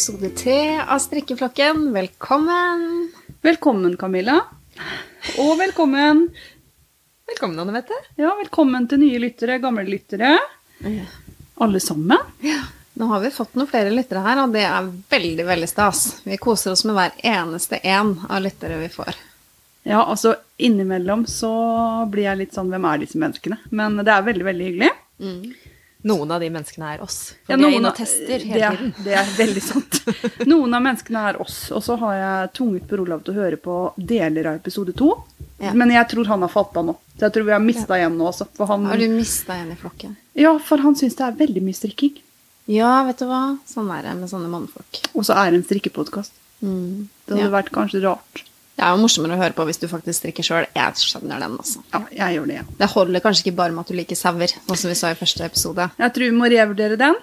det episode tre av Strikkeflokken. Velkommen! Velkommen, Camilla. Og velkommen. Velkommen, Anne Mette. Ja, velkommen til nye lyttere, gamle lyttere. Alle sammen. Nå har vi fått noen flere lyttere her, og det er veldig veldig stas. Vi koser oss med hver eneste en av lyttere vi får. Ja, altså innimellom så blir jeg litt sånn Hvem er disse menneskene? Men det er veldig, veldig hyggelig. Noen av de menneskene er oss. For Ja, vi er inne av- og tester det, hele er- tiden. Det er veldig sant. Noen av menneskene er oss, og så har jeg tvunget Per Olav til å høre på deler av episode to. Ja. Men jeg tror han har falt av nå. Så jeg tror vi har mista igjen nå også. Han, Har du mista en i flokken? ja, for han syns det er veldig mye strikking. Ja, vet du hva? Sånn er det med sånne mannfolk. Og så er det en strikkepodkast. Mm. Det hadde Ja. vært kanskje rart. Det er jo morsommere å høre på hvis du faktisk strikker sjøl. Jeg skjønner den, altså. Ja, jeg gjør det, ja. Det holder kanskje ikke bare med at du liker sauer, sånn som vi sa i første episode. Jeg tror vi må revurdere den.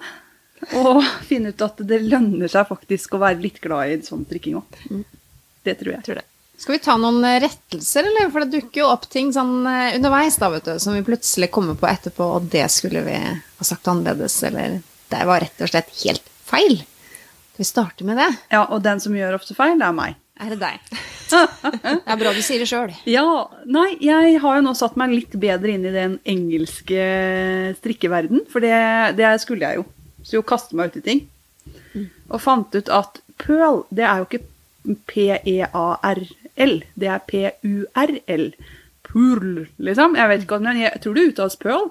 Og finne ut at det lønner seg faktisk å være litt glad i sånn strikking òg. Det tror jeg. Tror det. Skal vi ta noen eh, rettelser, eller? For det dukker jo opp ting sånn eh, underveis da, vet du, som vi plutselig kommer på etterpå, og det skulle vi ha sagt annerledes, eller det var rett og slett helt feil. Skal vi starte med det? Ja, og den som gjør ofte feil, det er meg. Er det deg? Det er bra du sier det sjøl. Ja, nei, jeg har jo nå satt meg litt bedre inn i den engelske strikkeverden, for det, det skulle jeg jo. Så jo kaste meg ut i ting. Og fant ut at pøl, det er jo ikke P-E-A-R-L, det er P-U-R-L. Purl, liksom. Jeg vet ikke, men jeg tror det uttales pøl.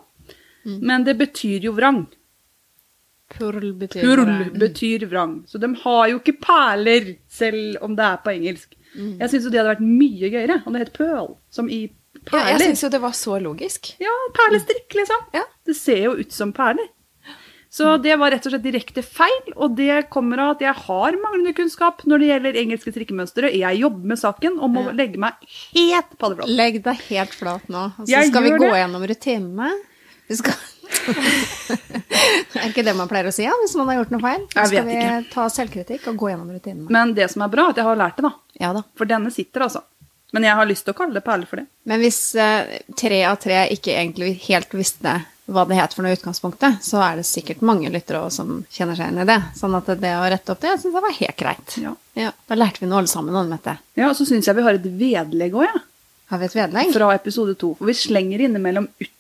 Men det betyr jo vrang. Purl betyr Purl betyr vrang. Så de har jo ikke perler, selv om det er på engelsk. Jeg syns jo det hadde vært mye gøyere om det het pøl, som i Ja, perler. jeg syns jo det var så logisk. Ja, perlestrikk, liksom. Ja. Det ser jo ut som perler. Så det var rett og slett direkte feil, og det kommer av at jeg har manglende kunnskap når det gjelder engelske strikkemønstre. Jeg jobber med saken og må Ja. legge meg helt paddeflat. Legg deg helt flat nå, og så Jeg skal vi gå det. gjennom rutinene. Vi skal... er ikke det man pleier å si ja, hvis man har gjort noe feil? Nå skal vi ikke. ta selvkritikk og gå gjennom rutinene. Men det som er bra, er at jeg har lært det, da. Ja da. For denne sitter, altså. Men jeg har lyst til å kalle det perler for det. Men hvis eh, tre av tre ikke egentlig helt visste hva det het for noe i utgangspunktet, så er det sikkert mange lyttere som kjenner seg igjen i det. Sånn at det å rette opp det, jeg syns det var helt greit. Ja. Ja, Da lærte vi noe alle sammen, Anne Mette. Ja, og så syns jeg vi har et vedlegg òg, jeg. Har vi et vedlegg? fra episode to. For vi slenger innimellom ut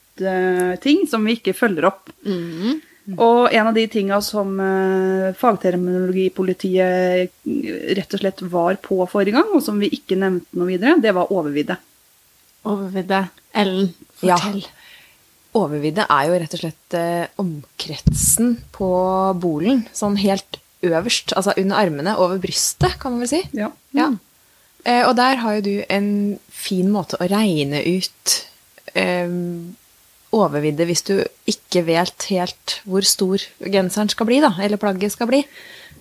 ting som vi ikke følger opp. Mm. Og en av de tinga som uh, fagterminologipolitiet eh, rett og slett var på forrige gang, og som vi ikke nevnte noe videre, det var overvidde. Overvidde. Ellen, Ja. fortell. Overvidde er jo rett og slett eh, omkretsen på bolen. Sånn helt øverst, altså under armene, over brystet, kan man vel si. Ja. Ja. Eh, og der har jo du en fin måte å regne ut eh, overvidde hvis du ikke vet helt hvor stor genseren skal bli, da, eller plagget skal bli.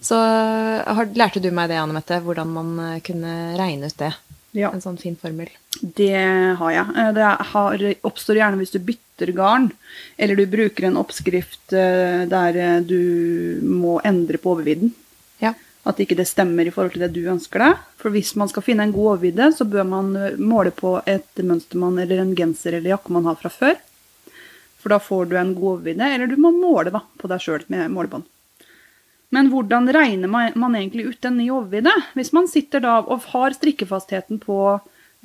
Så har, lærte du meg det, Anne Mette, hvordan man eh, kunne regne ut det. Ja. En sånn fin formel. Det har jeg. Eh, Det har, oppstår gjerne hvis du bytter garn, eller du bruker en oppskrift eh, der eh, du må endre på overvidden. Ja. At ikke det stemmer i forhold til det du ønsker deg. For hvis man skal finne en god overvidde, så bør man eh, måle på et mønster man, eller en genser eller jakke man har fra før. For da får du en god overvidde, eller du må måle da, på deg sjøl med målebånd. Men hvordan regner man, egentlig ut en ny overvidde? Hvis man sitter da og har strikkefastheten på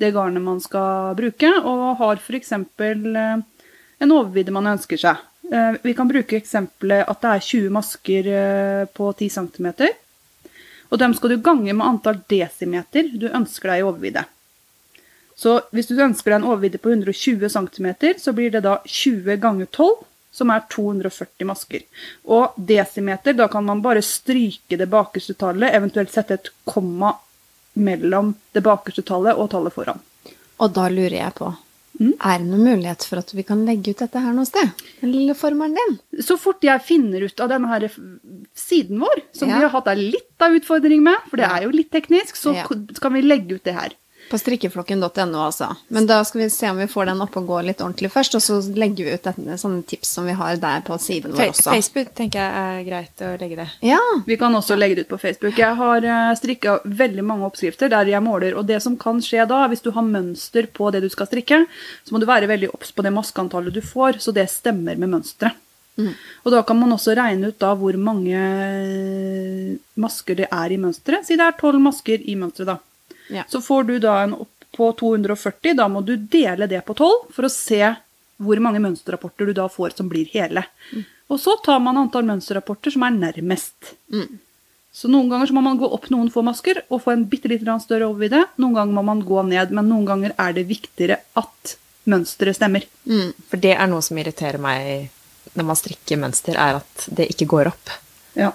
det garnet man skal bruke, og har f.eks. en overvidde man ønsker seg. Eh, Vi kan bruke eksempelet at det er 20 masker eh, på 10 cm. Og dem skal du gange med antall desimeter du ønsker deg i overvidde. Så hvis du ønsker deg en overvidde på 120 cm, så blir det da 20 ganger 12, som er 240 masker. Og desimeter, da kan man bare stryke det bakerste tallet, eventuelt sette et komma mellom det bakerste tallet og tallet foran. Og da lurer jeg på, Mm. er det noen mulighet for at vi kan legge ut dette her noe sted? Den lille formelen din? Så fort jeg finner ut av denne her siden vår, som Ja. vi har hatt litt av utfordring med, for det er jo litt teknisk, så Ja. kan vi legge ut det her. På strikkeflokken.no, altså. Men da skal vi se om vi får den opp og gå litt ordentlig først, og så legger vi ut dette, sånne tips som vi har der på siden vår også. Facebook tenker jeg er greit å legge det. Ja, Vi kan også legge det ut på Facebook. Jeg har strikka veldig mange oppskrifter der jeg måler. Og det som kan skje da, hvis du har mønster på det du skal strikke, så må du være veldig obs på det maskeantallet du får, så det stemmer med mønsteret. Og da kan man også regne ut da hvor mange masker det er i mønsteret. Si det er tolv masker i mønsteret, da. Ja. Så får du da en opp på 240. Da må du dele det på 12 for å se hvor mange mønsterrapporter du da får som blir hele. Og så tar man antall mønsterrapporter som er nærmest. Så noen ganger så må man gå opp noen få masker og få en bitte litt større overvidde. Noen ganger må man gå ned, men noen ganger er det viktigere at mønsteret stemmer. Mm. For det er noe som irriterer meg når man strikker mønster, er at det ikke går opp. Ja.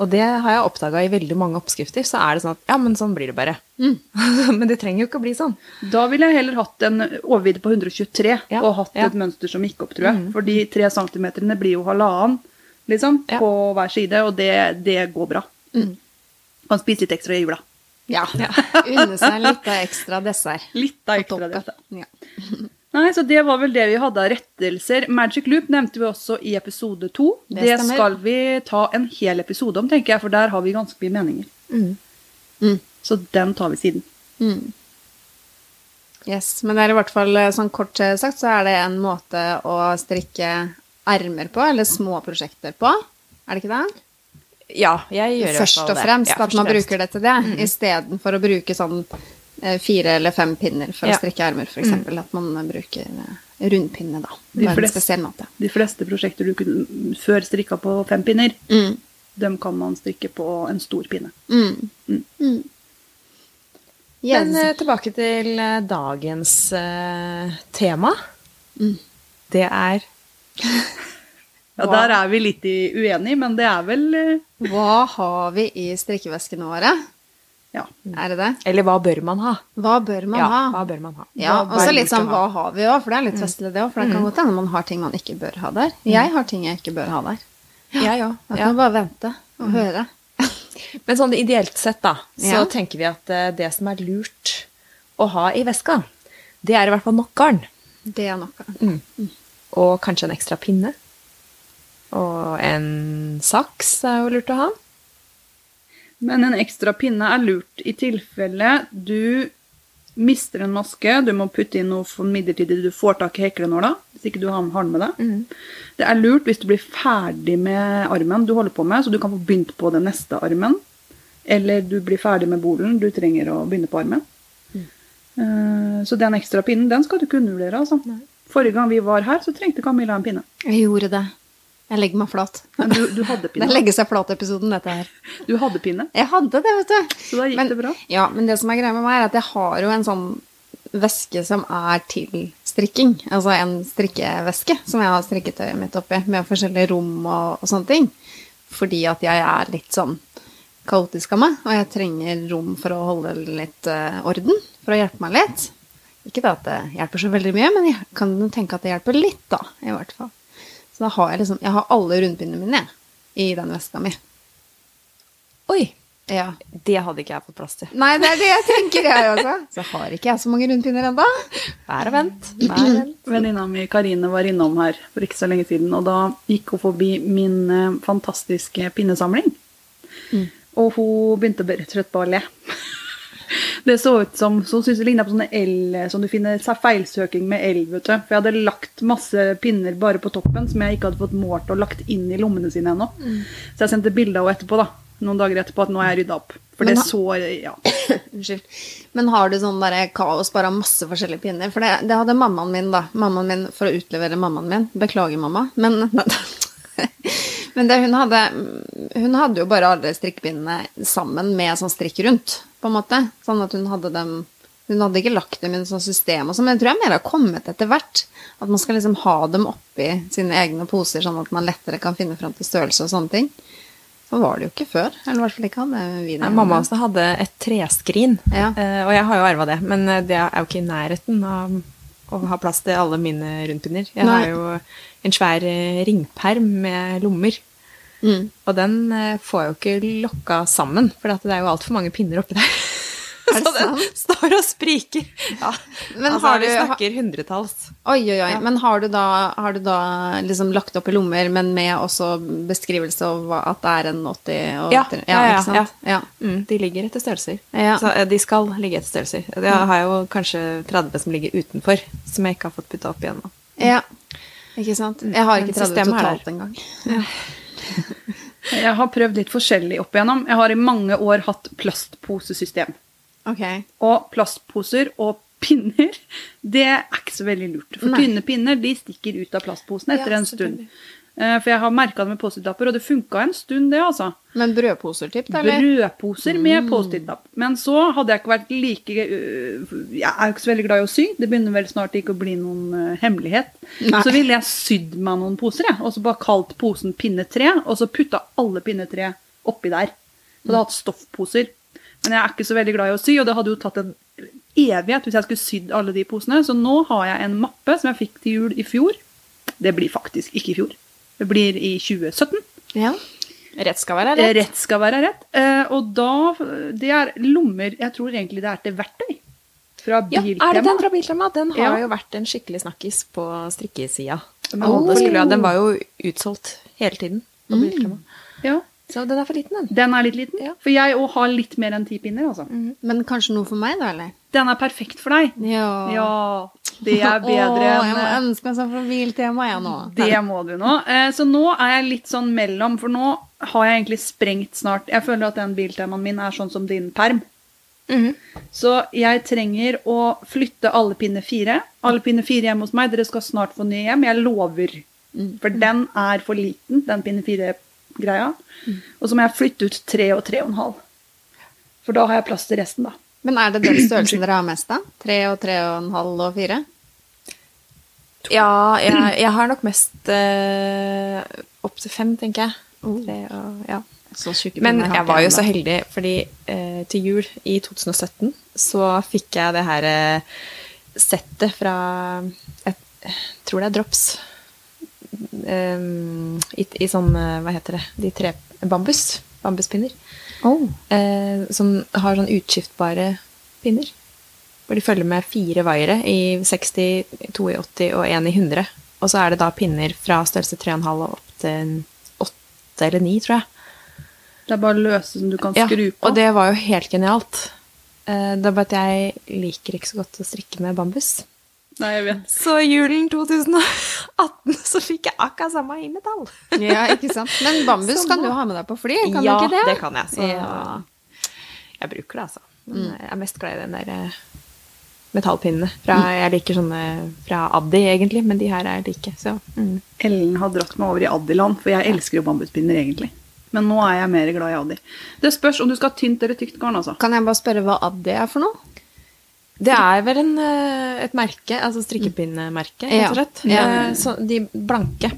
Og det har jeg oppdaga i veldig mange oppskrifter. Så er det sånn at ja, men sånn blir det bare. men det trenger jo ikke å bli sånn. Da ville jeg heller hatt en overvidde på 123 Ja, og hatt ja. et mønster som gikk opp, tror jeg. For de tre centimeterne blir jo halvannen liksom, Ja. på hver side, og det, det går bra. Kan spise litt ekstra i jula. Ja. Unne seg litt av ekstra dessert. Litt av ekstra dette. Ja. Nei, så det var vel det vi hadde av rettelser. Magic Loop nevnte vi også i episode to. Det Det, skal vi ta en hel episode om, tenker jeg, for der har vi ganske mye meninger. Mm. Så den tar vi siden. Mm. Yes, men det er i hvert fall eh, sånn kort sagt så er det en måte å strikke ermer på, eller små prosjekter på. Er det ikke det? Ja, jeg gjør i hvert Først og fremst Ja, at man fremst. bruker det til det, istedenfor å bruke sånn eh, fire eller fem pinner for Ja. å strikke ermer, f.eks. eksempel At man bruker eh, rundpinne, da. De flest, en spesiell måte. De fleste prosjekter du kunne før strikka på fem pinner, Mm. dem kan man strikke på en stor pinne. Mm. Mm. Mm. Yes. Men eh, tilbake til eh, dagens uh, tema. Mm. Det er Ja, Der er vi litt uenige, men det er vel uh... Hva har vi i strikkeveskene våre? Ja. Er det det? Eller hva bør man ha? Hva bør man ja, ha? hva bør man ha? Ja, og så litt sånn hva har vi òg, for det er litt festlig det òg. For det kan godt hende man har ting man ikke bør ha der. Jeg har ting jeg ikke bør ha der. Jeg òg. Jeg kan man bare vente og høre. Men sånn ideelt sett, da, så Ja. tenker vi at eh, det som er lurt å ha i veska, det er i hvert fall nok garn. Det er noe. Og kanskje en ekstra pinne. Og en saks er jo lurt å ha. Men en ekstra pinne er lurt i tilfelle du mister en maske, du må putte inn noe for midlertidig, du får tak i heklenåla, hvis ikke du har den med deg. Det er lurt hvis du blir ferdig med armen du holder på med, så du kan få begynt på den neste armen. Eller du blir ferdig med bolen, du trenger å begynne på armen. Eh, Så den ekstra pinnen, den skal du ikke undervurdere, altså. Forrige gang vi var her, så trengte Camilla en pinne. Jeg gjorde det. Jeg legger meg flat. Men du, du hadde Det legger pinne. legge seg flat-episoden, dette her. Du hadde pinne, Jeg hadde det, vet du. så da gikk Men- det bra. Ja, men det som er greia med meg, er at jeg har jo en sånn veske som er til strikking. Altså en strikkeveske som jeg har strikketøyet mitt oppi, med forskjellige rom og, og sånne ting. Fordi at jeg er litt sånn kaotisk av meg, og jeg trenger rom for å holde litt uh, orden, for å hjelpe meg litt. Ikke da at det hjelper så veldig mye, men jeg kan tenke at det hjelper litt, da, i hvert fall. Så da har jeg liksom Jeg har alle rundpinnene mine i den veska mi. Oi! Ja. Det hadde ikke jeg fått plass til. Nei, det er det jeg tenker, jeg også. Så har ikke jeg så mange rundpinner ennå. Vær og vent. Vent. Venninna mi Karine var innom her for ikke så lenge siden, og da gikk hun forbi min eh, fantastiske pinnesamling. Og hun begynte rett og slett bare å le. Det så ut som så synes det ligna på sånne L som du finner feilsøking med L. vet du. For jeg hadde lagt masse pinner bare på toppen som jeg ikke hadde fått målt og lagt inn i lommene sine ennå. Så jeg sendte bilde av henne etterpå, da. Noen dager etterpå at nå har jeg rydda opp. For Men det så Ja. Unnskyld. Men har du sånn der kaos, bare masse forskjellige pinner? For det, det hadde mammaen min, da. Mammaen min, For å utlevere mammaen min. Beklager, mamma. Men, men det hun hadde Hun hadde jo bare alle strikkepinnene sammen med sånn strikk rundt, på en måte. Sånn at hun hadde dem Hun hadde ikke lagt dem i et sånt system, og sånn, men jeg tror jeg mer har kommet etter hvert. At man skal liksom ha dem oppi sine egne poser, sånn at man lettere kan finne fram til størrelse og sånne ting. Sånn var det jo ikke før. Eller i hvert fall ikke hadde vi det. Mamma også hadde et treskrin, Ja. eh, og jeg har jo arva det. Men eh, det er jo ikke i nærheten av å ha plass til alle mine rundpinner. Jeg Nei. har jo en svær eh, ringperm med lommer. Mm. Og den eh, får jeg jo ikke lokka sammen, for det er jo altfor mange pinner oppi der. Er Så den sant? står og spriker. Ja. Men altså, har du- snakker hundretalls. Oi, oi, oi. Ja. Men har du da, har du da liksom lagt opp i lommer, men med også beskrivelse av at det er en 80 og Ja, 80 ja, ja, ikke sant? Ja. Mm, de ligger etter størrelser. Ja. Så eh, de skal ligge etter størrelser. Jeg har jo kanskje 30 som ligger utenfor, som jeg ikke har fått putta opp igjen nå. Ja. Ikke sant? Jeg har ikke Men tradd ut systemet er totalt engang. Jeg har prøvd litt forskjellig opp igjennom. Jeg har i mange år hatt plastposesystem. Okay. Og plastposer og pinner, det er ikke så veldig lurt. For Nei. tynne pinner de stikker ut av plastposen etter Ja, en stund. Eh, For jeg har merka det med Post-It-lapper, og det funka en stund, det, altså. Men brødposer typ, eller? Brødposer med Mm. Post-It-lapp. Men så hadde jeg ikke vært like øh, Jeg er jo ikke så veldig glad i å sy. Det begynner vel snart ikke å bli noen øh, hemmelighet. Nei. Så ville jeg sydd meg noen poser, jeg. Og så bare kalt posen pinne 3, og så putta alle pinne 3 oppi der. Så hadde hatt stoffposer. Men jeg er ikke så veldig glad i å sy, og det hadde jo tatt en evighet hvis jeg skulle sydd alle de posene. Så nå har jeg en mappe som jeg fikk til jul i fjor. Det blir faktisk ikke i fjor. Det blir i 2017. Ja. Rett skal være rett. Rett skal være rett. Eh, og da Det er lommer Jeg tror egentlig det er til verktøy. Fra Ja, er det den fra Biltema? Den har Ja. jo vært en skikkelig snakkis på strikkesida. Men- Alle skulle ha, Den var jo utsolgt hele tiden på Mm. Biltema. Ja, Så den er for liten, den. Den er litt liten. Ja. For jeg òg har litt mer enn ti pinner. altså. Men kanskje noe for meg, da, eller? Den er perfekt for deg. Ja. Ja, det er bedre Åh, jeg må ønske meg sånn fra biltema, jeg nå. Det må du nå. Eh, Så nå er jeg litt sånn mellom, for nå har jeg egentlig sprengt snart Jeg føler at den biltemaen min er sånn som din perm. Mhm. Så jeg trenger å flytte alle pinne fire. Alle pinne fire hjemme hos meg. Dere skal snart få nye hjem. Jeg lover. For den er for liten, den pinne fire-greia. Og så må jeg flytte ut tre og tre og en halv. For da har jeg plass til resten, da. Men er det den størrelsen dere har mest av? Tre og tre og en halv og fire? Ja, jeg, jeg har nok mest uh, opptil fem, tenker jeg. Oh. Tre og, ja. Så Men jeg var jo så heldig, fordi uh, til jul i 2017 så fikk jeg det her uh, settet fra Jeg tror det er Drops. Um, i, I sånn eh, Hva heter det? De tre Bambus. Bambuspinner. Oh. Uh, som har sånn utskiftbare pinner. Hvor de følger med fire vaiere i 60, 2 i 80 og 1 i 100. Og så er det da pinner fra størrelse 3,5 og opp til 8 eller 9, tror jeg. Det er bare løse som du kan skru på. Ja, og det var jo helt genialt. Eh, Det er bare at jeg liker ikke så godt å strikke med bambus. Nei, jeg vet. Så julen 2018 så fikk jeg akkurat samme i metall. Ja, ikke sant. Men bambus kan du ha med deg på fly, kan ja, du ikke det? Ja, det kan jeg. Så Ja. jeg bruker det, altså. Men jeg er mest glad i den der eh, metallpinnene. Fra, Jeg liker sånne fra Addi, egentlig, men de her er like. Så mm. Ellen har dratt meg over i Addi-land, for jeg elsker jo bambuspinner egentlig. Men nå er jeg mer glad i Addi. Det spørs om du skal ha tynt eller tykt garn, altså. Kan jeg bare spørre hva Addi er for noe? Det er vel en, eh, et merke, altså strikkepinnemerke, rett og slett. Ja. Eh, Så de blanke,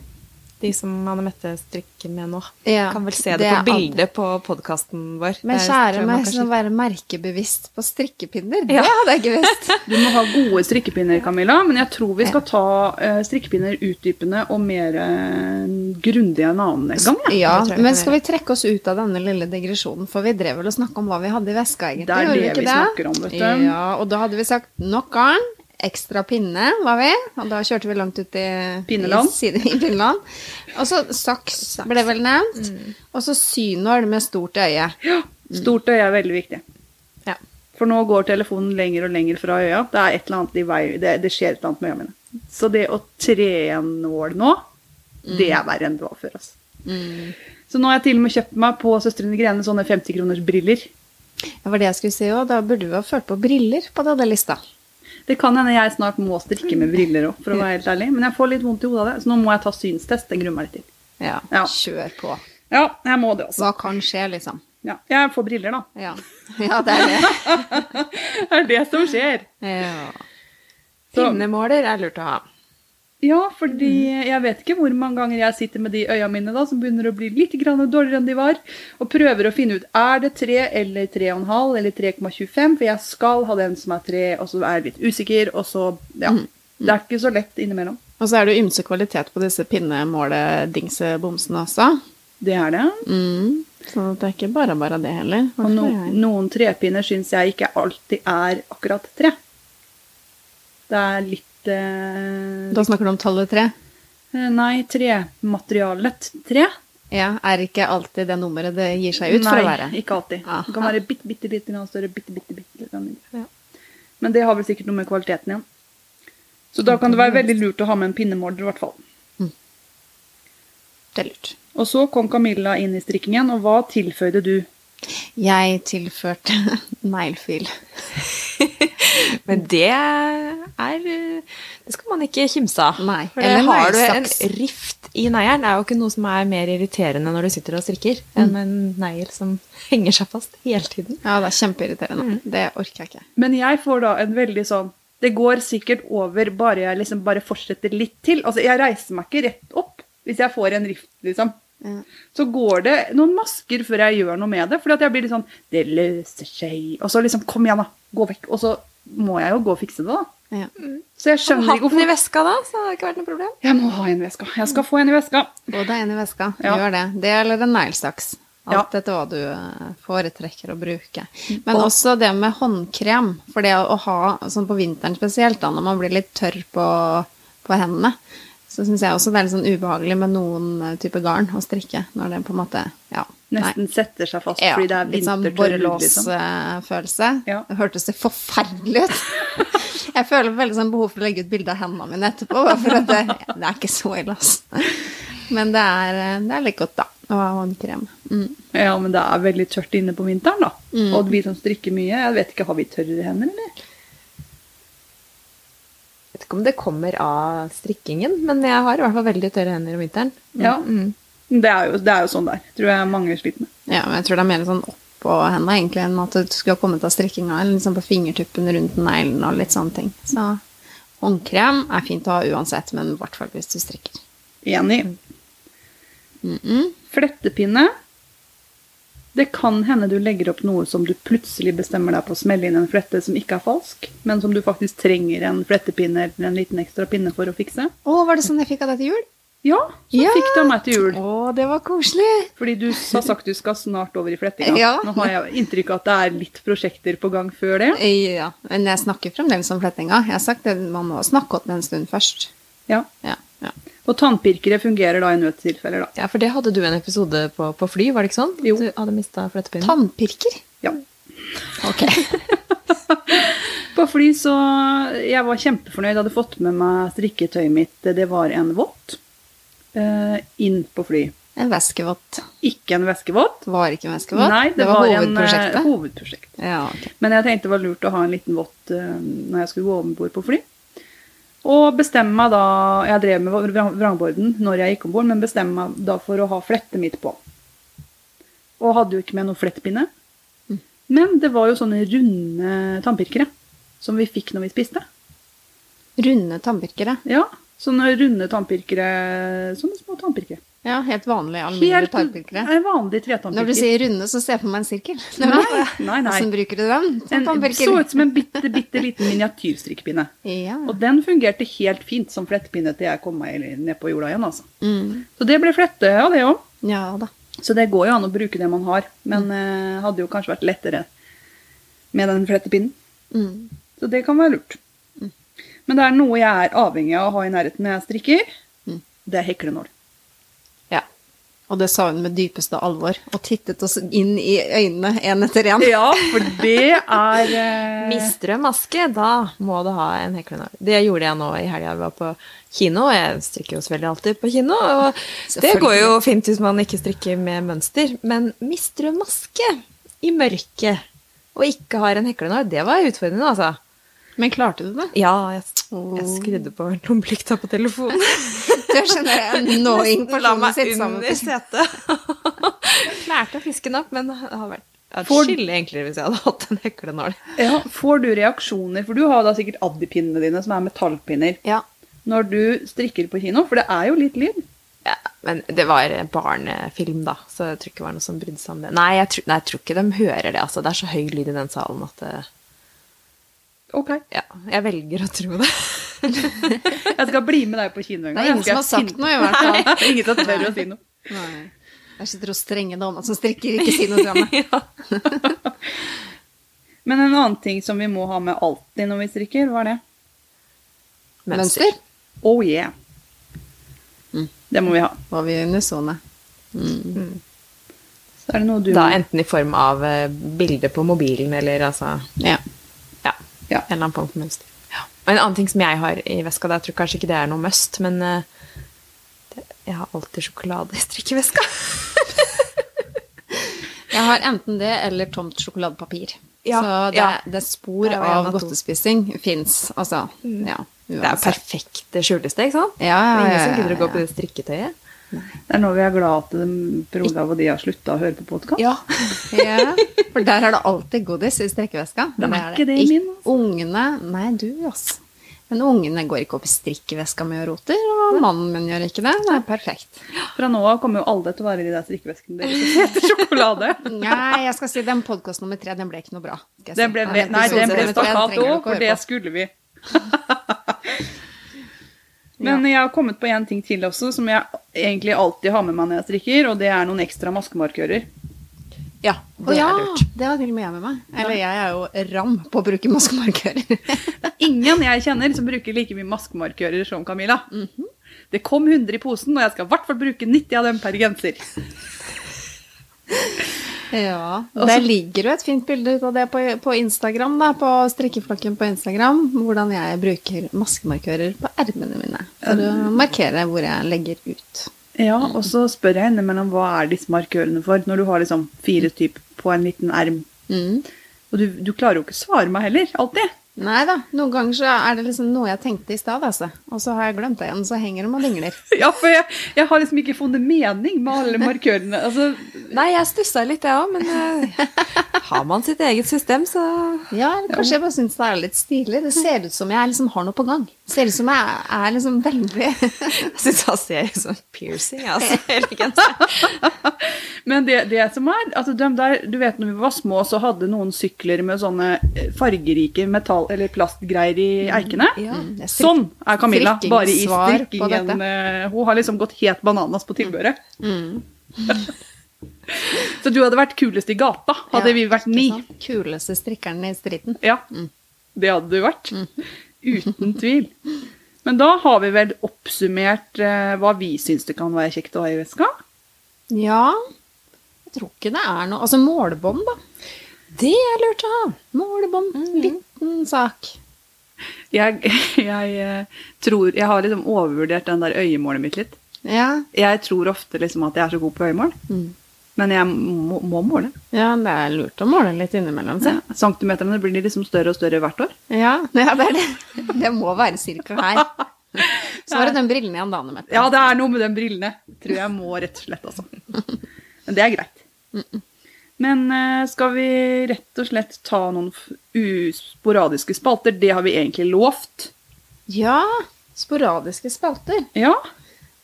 de som Anne Mette strikker med nå, Ja, kan vel se det, det på bildet på podkasten vår. Men Der kjære meg, sånn å være merkebevisst på strikkepinner, Ja. det hadde jeg ikke visst. Du må ha gode strikkepinner, Camilla, men jeg tror vi skal ta uh, strikkepinner utdypende og mer uh, grundig en annen gang. Ja, Ja, men skal vi trekke oss ut av denne lille digresjonen, for vi drev vel og snakka om hva vi hadde i veska, egentlig. Det er det ikke vi snakker om, vet du. Ja, og da hadde vi sagt nok garn, ekstra pinne, var vi, og da kjørte vi langt ut i Pinneland. I, i Pinneland. Og så saks ble vel nevnt, Mm. og så synål med stort øye. Ja, Stort øye er veldig viktig. Ja. For nå går telefonen lenger og lenger fra øya. Det er et eller annet i vei, det, det skjer et eller annet med øya mine. Så det å tre en nål nå, det er verre enn det var før. Altså. Så nå har jeg til og med kjøpt meg på Søstrene Grene sånne 50 kroners briller. Det var det jeg skulle si òg, da burde vi ha ført på briller på denne lista. Det kan hende jeg snart må strikke med briller opp, for å være helt ærlig. Men jeg får litt vondt i hodet av det, så nå må jeg ta synstest. Det gruer meg litt til. Ja, Ja. kjør på. Ja, jeg må det også. Hva kan skje, liksom? Ja, jeg får briller, da. Ja, ja det er det. Det er det som skjer. Ja. Pinnemåler er lurt å ha. Ja, fordi jeg vet ikke hvor mange ganger jeg sitter med de øya mine da, som begynner å bli litt dårligere enn de var, og prøver å finne ut er det 3 eller 3,5 eller 3,25, for jeg skal ha den som er 3, og så er jeg litt usikker, og så Ja. Det er ikke så lett innimellom. Og så er det ymse kvalitet på disse pinnemåledingsebomsene også. Det er det. Mm. Så det er ikke bare bare det heller. Og no, noen trepinner syns jeg ikke alltid er akkurat tre. Det er litt Da snakker du om tallet tre? eh, Nei, trematerialet tre. Ja, Er ikke alltid det nummeret det gir seg ut for å være? Nei, ikke alltid. Aha. Det kan være bitte, bitte, bitte grann større, bitte, bitte, bitte grann mindre. Ja. Men det har vel sikkert noe med kvaliteten igjen. Så da kan det være veldig lurt å ha med en pinnemåler, i hvert fall. Det er lurt. Og så kom Camilla inn i strikkingen, og hva tilføyde du? Jeg tilførte neglefil. Men det er Det skal man ikke kimse av. Nei, For eller det har du en rift i neglen. er jo ikke noe som er mer irriterende når du sitter og strikker, enn en negl som henger seg fast hele tiden. Ja, det er kjempeirriterende. Det orker jeg ikke. Men jeg får da en veldig sånn Det går sikkert over bare jeg liksom bare fortsetter litt til. Altså, jeg reiser meg ikke rett opp hvis jeg får en rift, liksom. Ja. Så går det noen masker før jeg gjør noe med det. Fordi at jeg blir litt sånn Det løser seg. Og så liksom Kom igjen, da. Gå vekk. Og så må jeg jo gå og fikse det, da. Ja. Så jeg skjønner Har hvorfor hatt den i veska da, så det har ikke vært noe problem. Jeg må ha en i veska. Jeg skal få en i veska. Det er en i veska. Ja. Gjør det. Det eller en neglesaks. Alt Ja. etter hva du eh, foretrekker å bruke. Men Og- også det med håndkrem. For det å ha, sånn på vinteren spesielt, da, når man blir litt tørr på, på hendene, så syns jeg også det er litt sånn ubehagelig med noen eh, type garn å strikke. Når det på en måte Ja. Nesten setter seg fast Ja, fordi det er litt sånn vintertørr hud, liksom. borrelåsfølelse. Ja. Det hørtes det forferdelig ut. jeg føler veldig sånn behov for å legge ut bilde av hendene mine etterpå. For at det, det er ikke så ille, altså. Men det er, det er litt godt, da, å ha håndkrem. Mm. Ja, men det er veldig tørt inne på vinteren, da. Mm. Og vi som strikker mye, jeg vet ikke, har vi tørre hender, eller? Ikke om det kommer av strikkingen, men jeg har i hvert fall veldig tørre hender om vinteren. Ja. Mm. Det er, jo, det er jo sånn der. Tror jeg mange sliter med. Ja, men jeg tror det er mer sånn oppå hendene egentlig enn at det skulle ha kommet av strikkinga, eller liksom på fingertuppen rundt neglen og litt sånne ting. Så håndkrem er fint å ha uansett, men i hvert fall hvis du strikker. Enig. Mm -mm. Flettepinne. Det kan hende du legger opp noe som du plutselig bestemmer deg på å smelle inn en flette som ikke er falsk, men som du faktisk trenger en flettepinne eller en liten ekstra pinne for å fikse. Å, var det sånn jeg fikk av deg til jul? Ja, så Ja. fikk du av meg til jul. Å, det var koselig. Fordi du har sagt du skal snart over i flettinga. Ja. Nå har jeg inntrykk av at det er litt prosjekter på gang før det. Ja, men jeg snakker fremdeles om flettinga. Jeg har sagt det, man må snakke om det en stund først. Ja. Ja, ja. Og tannpirkere fungerer da i nødstilfeller, da. Ja, for det hadde du en episode på, på fly, var det ikke sånn? Jo. Du hadde mista flettepinnen. Tannpirker? Ja. Ok. På fly så Jeg var kjempefornøyd. Hadde fått med meg strikketøyet mitt. Det var en vått. Uh, inn på fly. En væskevott. Ikke en veskevått. Var ikke en væskevott? Nei, det, var, hovedprosjektet? en uh, hovedprosjekt. ja, ok. Men jeg tenkte det var lurt å ha en liten vått uh, når jeg skulle gå om bord på fly. Og bestemme meg da Jeg drev med vrangborden når jeg gikk om bord, men bestemme meg da for å ha flettet mitt på. Og hadde jo ikke med noe flettpinne. Men det var jo sånne runde tannpirkere som vi fikk når vi spiste. Runde tannpirkere. Ja, sånne runde tannpirkere. Sånne små tannpirkere. Ja, helt vanlige alminnelige tannpirkere. en vanlig Når du sier runde, så ser jeg på meg en sirkel. Nei, nei, nei. Hvordan bruker du den? som En, så ut som en bitte, bitte liten miniatyrstrikkepinne. Ja. Og den fungerte helt fint som flettepinne til jeg kom meg ned på jorda igjen. altså. Mm. Så det ble flette av det òg. ja da. Så det går jo an å bruke det man har. Men eh, hadde jo kanskje vært lettere med den flettepinnen. Mm. Så det kan være lurt. Men det er noe jeg er avhengig av å ha i nærheten når jeg strikker. Mm. Det er heklenål. Og det sa hun med dypeste alvor, og tittet oss inn i øynene en etter en. Ja, for det er eh, Mister du en maske, da må du ha en heklenål. Det gjorde jeg nå i helga. Jeg var på kino. og Jeg strikker jo selvfølgelig alltid på kino. Og det går jo fint hvis man ikke strikker med mønster. Men mister du en maske i mørket og ikke har en heklenål, det var utfordrende, altså. Men klarte du det? Ja, jeg, jeg skrudde på lommelykta på telefonen. Du skjønner annoying La person å meg sitte sammen med. setet. Klarte å fiske den opp, men det har vært skille atskillig enklere hvis jeg hadde hatt en heklenål. ja, Får du reaksjoner? For du har da sikkert Addi-pinnene dine, som er metallpinner, Ja. når du strikker på kino. For det er jo litt lyd. Ja, men det var barnefilm, da, så jeg tror ikke det var noe som brydde seg om det. Nei jeg, tror, nei, jeg tror ikke de hører det. altså. Det er så høy lyd i den salen at det, Ok. Ja, jeg velger å tro det. Jeg skal bli med deg på kino en Det er ingen som har sagt noe, i hvert fall. Nei, det er ingen som tør å si noe. Nei. Der sitter hun strenge dama som strikker, ikke si noe til henne. Men en annen ting som vi må ha med alltid når vi strikker, hva er det? Mønster. Oh yeah. Mm. Det må vi ha. Var vi unisone? Mm. Så er det noe du Da enten i form av eh, bilde på mobilen eller altså Ja. Ja. Ja. En eller annen form for mønster. Ja. Og en annen ting som jeg har i veska, da, jeg tror kanskje ikke det er noe must, men eh, det, Jeg har alltid sjokolade i strikkeveska. Jeg har enten det eller tomt sjokoladepapir. Ja, så det, ja. det spor av godtespising fins. Altså, ja. Det er uansett. perfekte skjuleste, ikke sant? Ja, ja, Det er ingen ja, som ja, gidder å gå på det strikketøyet. Det er nå vi er glad at de- Per Olav og de har slutta å høre på podkast. Ja. Ja, for der er det alltid godis i strikkeveska. Det er ikke det i min, altså. Ungene Nei, du, altså. Men ungene går ikke opp i strikkeveska med og roter, og mannen min gjør ikke det. Det er perfekt. Fra nå av kommer jo alle til å være i de der strikkeveskene deres som heter sjokolade. Nei, jeg skal si den podkast nummer tre, den ble ikke noe bra. Den ble, nei, den ble stakkato, for det skulle vi. Men jeg har kommet på en ting til også, som jeg egentlig alltid har med meg når jeg strikker, og det er noen ekstra maskemarkører. ja, det ja, er lurt. det var til og med jeg med meg. Eller jeg er jo ram på å bruke maskemarkører. Er ingen jeg kjenner som bruker like mye maskemarkører som Camilla. Det kom 100 i posen, og jeg skal i hvert fall bruke 90 av dem per genser. Ja, Og Det ligger jo et fint bilde ut av det på, på Instagram, da, på strikkeflokken på Instagram. Hvordan jeg bruker maskemarkører på ermene mine for å markere hvor jeg legger ut. Ja, og så spør jeg innimellom hva er disse markørene for, når du har liksom fire typer på en liten erm. Mm. Og du, du klarer jo ikke å svare meg heller, alltid. Nei da, noen ganger så er det liksom noe jeg tenkte i stad, altså. Og så har jeg glemt det igjen, så henger de og dingler. Ja, for jeg, jeg har liksom ikke funnet mening med alle markørene. Altså, Nei, jeg stussa litt, jeg òg, men eh, har man sitt eget system, så Ja, eller kanskje jeg bare syns det er litt stilig. Det ser ut som jeg liksom har noe på gang. Det ser ut som jeg er liksom veldig Jeg syns han ser ut som piercing. Altså, men det, det som er altså de der, Du vet når vi var små, så hadde noen sykler med sånne eh, fargerike metall- eller plastgreier i eikene. Ja. Mm, er Sånn er Camilla, bare i strikkingen. eh, Hun har liksom gått helt bananas på tilbehøret. Mm. Så du hadde vært kulest i gata, hadde Ja, vi vært ni. Kuleste strikkeren i striden. Ja, det hadde du vært. Uten tvil. Men da har vi vel oppsummert eh, hva vi syns det kan være kjekt å ha i veska. Ja, jeg tror ikke det er noe Altså målebånd, da. Det er lurt å ha. Målebånd. Liten sak. Jeg, jeg eh, tror Jeg har liksom overvurdert den der øyemålet mitt litt. Ja, Jeg tror ofte liksom at jeg er så god på øyemål, Mm. men jeg må, må måle. ja, det er lurt å måle litt innimellom. Se. Ja, Centimeterne blir liksom større og større hvert år. Ja, ja, det er det. Det må være cirka her. Så var det den brillen igjen, da, Anne Mette. Ja, det er noe med den brillene. Tror jeg må, rett og slett, altså. Men det er greit. Men eh, skal vi rett og slett ta noen usporadiske spalter? Det har vi egentlig lovt. Ja, sporadiske spalter. Ja,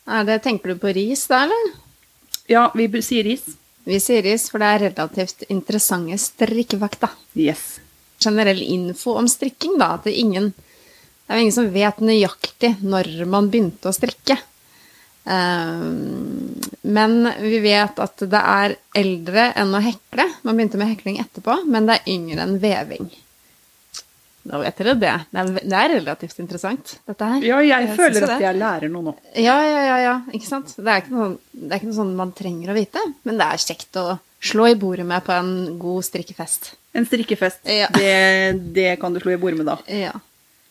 Er det, tenker du på ris da, eller? ja vi sier ris. Vi sier ris, for det er relativt interessante strikkefakta. Yes. Generell info om strikking, da. At det, ingen, det er ingen som vet nøyaktig når man begynte å strikke. Ehm, men vi vet at det er eldre enn å hekle. Man begynte med hekling etterpå, men det er yngre enn veving. Da vet dere det. Det er, det er relativt interessant, dette her. Ja, jeg, Jeg føler at det. jeg lærer noe nå. Ja, ja, ja, ja. Ikke sant? Det er ikke, noe, det er ikke noe sånn man trenger å vite, men det er kjekt å slå i bordet med på en god strikkefest. En strikkefest, Ja. det, det kan du slå i bordet med da. Ja.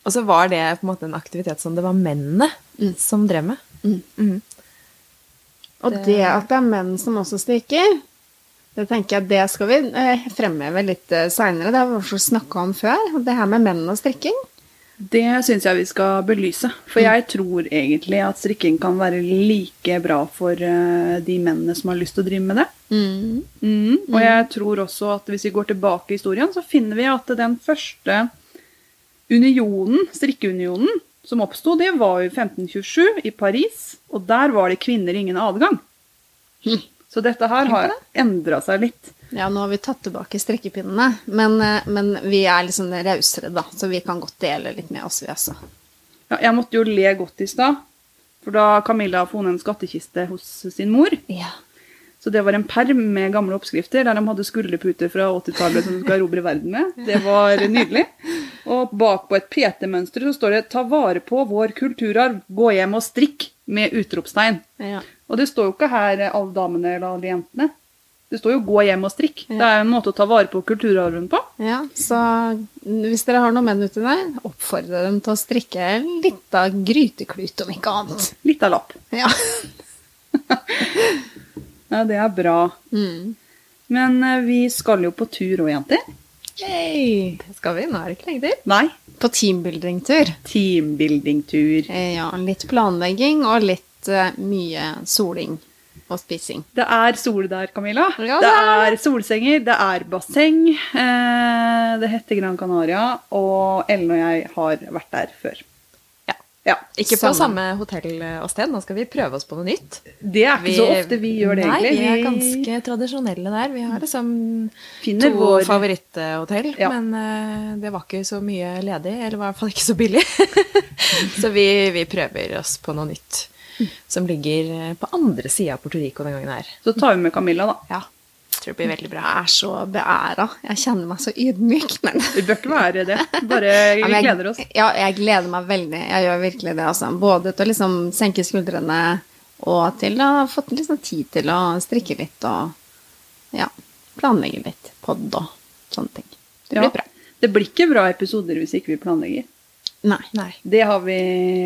Og så var det på en måte en aktivitet som det var mennene som drev med. Mhm. Og Det- det at det er menn som også strikker, det tenker jeg det skal vi eh, fremheve litt eh, seinere. Det har vi også snakka om før. Det her med menn og strikking. Det syns jeg vi skal belyse. For jeg tror egentlig at strikking kan være like bra for eh, de mennene som har lyst til å drive med det. Mm. Og jeg tror også at hvis vi går tilbake i historien, så finner vi at den første unionen, strikkeunionen, som oppsto, det var jo 1527 i Paris. Og der var det kvinner ingen adgang. Så dette her har endra seg litt. Ja, nå har vi tatt tilbake strikkepinnene, men, eh, men vi er liksom rausere, da, så vi kan godt dele litt med oss, vi også. Ja, jeg måtte jo le godt i stad. For da Camilla har funnet en skattkiste hos sin mor, Ja. Så det var en perm med gamle oppskrifter der de hadde skulderputer fra 80-tallet som du skal erobre verden med. Det var nydelig. Og bak på et PT-mønster så står det 'Ta vare på vår kulturarv. Gå hjem og strikk' med utropstegn. ja. Og det står jo ikke her eh, alle damene eller alle jentene. Det står jo 'gå hjem og strikk'. Ja. Det er en måte å ta vare på kulturarven på. Ja, så hvis dere har noen menn uti der, oppfordre dem til å strikke litt av gryteklut, om ikke annet. Litt av lapp. Ja. Ja, det er bra. Mm. Men eh, vi skal jo på tur òg, jenter. Yay! Skal vi? Nå er det ikke lenge til. Nei. På teambuilding-tur. Teambuilding-tur. Ja, litt planlegging og litt uh, mye soling og spising. Det er sol der, Camilla. Ja, det det er er solsenger, det er basseng. Eh, det heter Gran Canaria, og Ellen og jeg har vært der før. Ja. Ikke på Samme. hotell og sted. Nå skal vi prøve oss på noe nytt. Det er ikke så ofte vi gjør det, nei, egentlig. vi er ganske tradisjonelle der. Vi har liksom finner to vår favoritthotell, Ja. men uh, det var ikke så mye ledig, eller i hvert fall ikke så billig. så vi, vi prøver oss på noe nytt som ligger eh, på andre sida av Puerto Rico den gangen her. Så tar vi med Camilla, da. Ja, tror det blir veldig bra. Jeg er så beæra. Jeg kjenner meg så ydmyk. Men Vi bør ikke være det. Bare vi Ja, jeg- gleder oss. Ja, jeg gleder meg veldig. Jeg gjør virkelig det. Altså. Både til å liksom senke skuldrene og til å ha fått liksom tid til å strikke litt og ja, planlegge litt pod og sånne ting. Det Ja. blir bra. Det blir ikke bra episoder hvis ikke vi planlegger. Nei. Nei. Det har vi